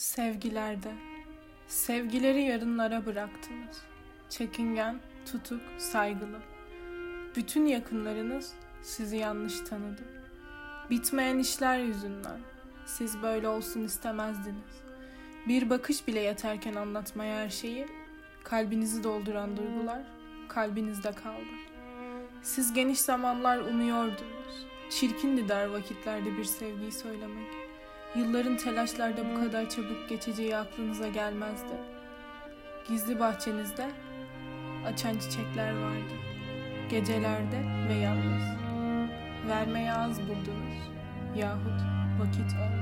Sevgilerde, sevgileri yarınlara bıraktınız. Çekingen, tutuk, saygılı. Bütün yakınlarınız sizi yanlış tanıdı. Bitmeyen işler yüzünden siz böyle olsun istemezdiniz. Bir bakış bile yeterken anlatmaya her şeyi, kalbinizi dolduran duygular kalbinizde kaldı. Siz geniş zamanlar umuyordunuz. Çirkindi der vakitlerde bir sevgiyi söylemek. Yılların telaşlarda bu kadar çabuk geçeceği aklınıza gelmezdi. Gizli bahçenizde açan çiçekler vardı. Gecelerde ve yalnız. Vermeye az buldunuz yahut vakit olmadı.